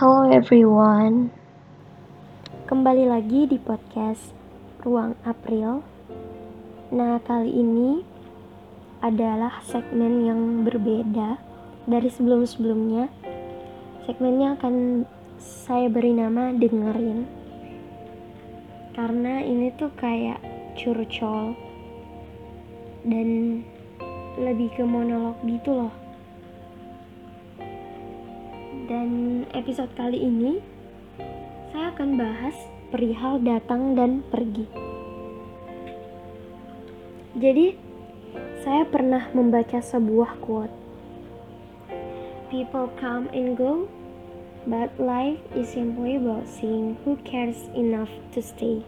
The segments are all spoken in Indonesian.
Halo everyone, kembali lagi di podcast Ruang April. Nah, kali ini adalah segmen yang berbeda dari sebelum-sebelumnya. Segmennya akan saya beri nama Dengerin, karena ini tuh kayak curcol dan lebih ke monolog gitu loh dan episode kali ini saya akan bahas perihal datang dan pergi. Jadi, saya pernah membaca sebuah quote. People come and go, but life is simply about seeing who cares enough to stay.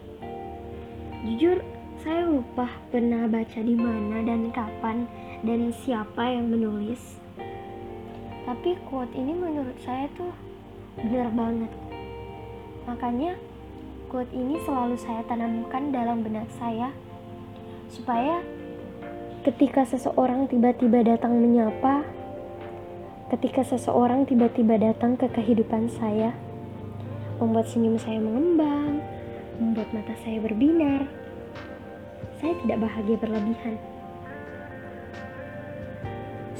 Jujur, saya lupa pernah baca di mana dan kapan dan siapa yang menulis tapi quote ini menurut saya tuh benar banget. Makanya quote ini selalu saya tanamkan dalam benak saya. Supaya ketika seseorang tiba-tiba datang menyapa ketika seseorang tiba-tiba datang ke kehidupan saya membuat senyum saya mengembang membuat mata saya berbinar saya tidak bahagia berlebihan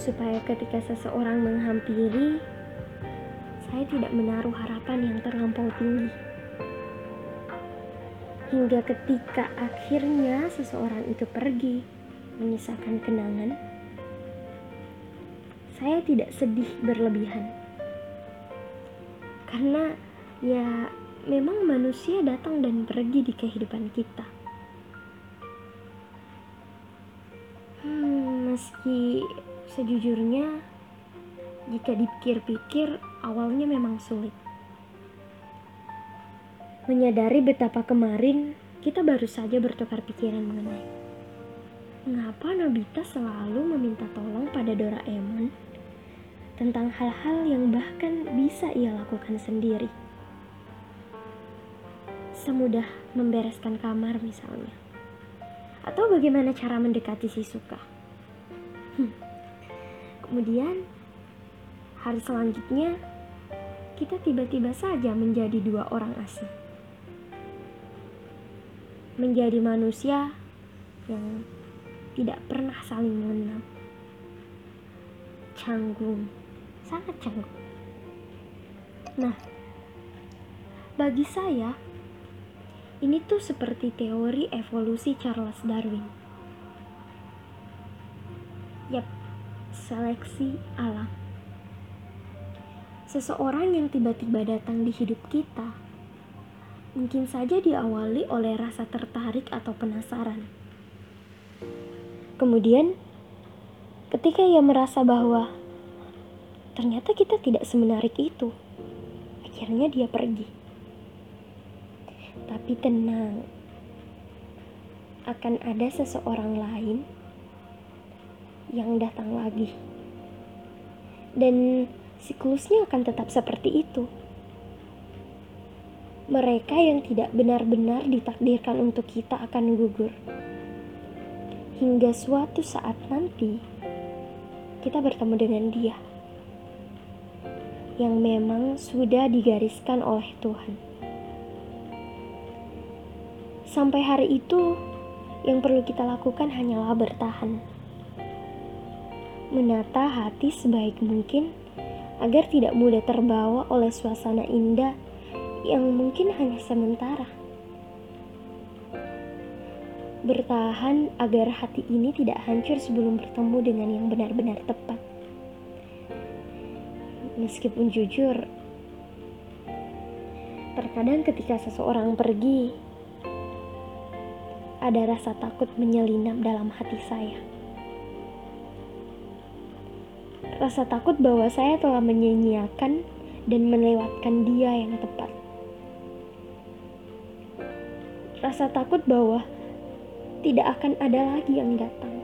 supaya ketika seseorang menghampiri, saya tidak menaruh harapan yang terlampau tinggi. Hingga ketika akhirnya seseorang itu pergi, menyisakan kenangan, saya tidak sedih berlebihan. Karena ya memang manusia datang dan pergi di kehidupan kita. Hmm, meski Sejujurnya, jika dipikir-pikir, awalnya memang sulit. Menyadari betapa kemarin kita baru saja bertukar pikiran mengenai mengapa Nobita selalu meminta tolong pada Doraemon tentang hal-hal yang bahkan bisa ia lakukan sendiri. Semudah membereskan kamar misalnya. Atau bagaimana cara mendekati si Suka. Hmm Kemudian, hari selanjutnya, kita tiba-tiba saja menjadi dua orang asing. Menjadi manusia yang tidak pernah saling mengenal. Canggung, sangat canggung. Nah, bagi saya, ini tuh seperti teori evolusi Charles Darwin. Yap, seleksi alam. Seseorang yang tiba-tiba datang di hidup kita mungkin saja diawali oleh rasa tertarik atau penasaran. Kemudian, ketika ia merasa bahwa ternyata kita tidak semenarik itu, akhirnya dia pergi. Tapi tenang, akan ada seseorang lain yang datang lagi. Dan siklusnya akan tetap seperti itu. Mereka yang tidak benar-benar ditakdirkan untuk kita akan gugur. Hingga suatu saat nanti, kita bertemu dengan dia. Yang memang sudah digariskan oleh Tuhan. Sampai hari itu, yang perlu kita lakukan hanyalah bertahan menata hati sebaik mungkin agar tidak mudah terbawa oleh suasana indah yang mungkin hanya sementara. Bertahan agar hati ini tidak hancur sebelum bertemu dengan yang benar-benar tepat. Meskipun jujur, terkadang ketika seseorang pergi, ada rasa takut menyelinap dalam hati saya. Rasa takut bahwa saya telah menyanyiakan dan melewatkan dia yang tepat. Rasa takut bahwa tidak akan ada lagi yang datang.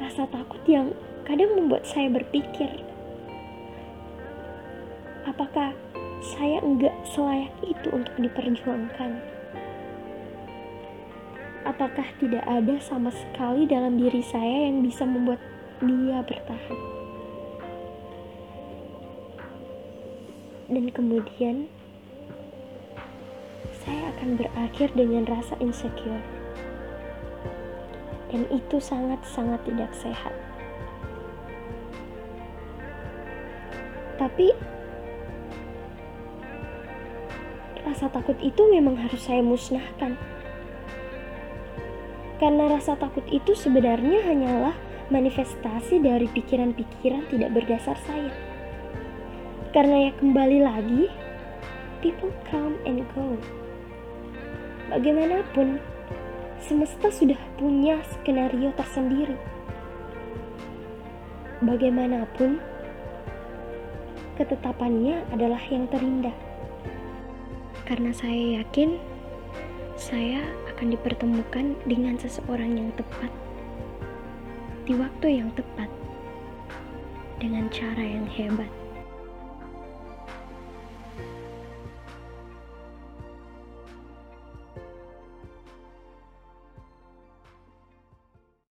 Rasa takut yang kadang membuat saya berpikir, apakah saya enggak selayak itu untuk diperjuangkan? Apakah tidak ada sama sekali dalam diri saya yang bisa membuat dia bertahan? dan kemudian saya akan berakhir dengan rasa insecure. Dan itu sangat-sangat tidak sehat. Tapi rasa takut itu memang harus saya musnahkan. Karena rasa takut itu sebenarnya hanyalah manifestasi dari pikiran-pikiran tidak berdasar saya. Karena ya kembali lagi, people come and go. Bagaimanapun, semesta sudah punya skenario tersendiri. Bagaimanapun, ketetapannya adalah yang terindah. Karena saya yakin saya akan dipertemukan dengan seseorang yang tepat di waktu yang tepat dengan cara yang hebat.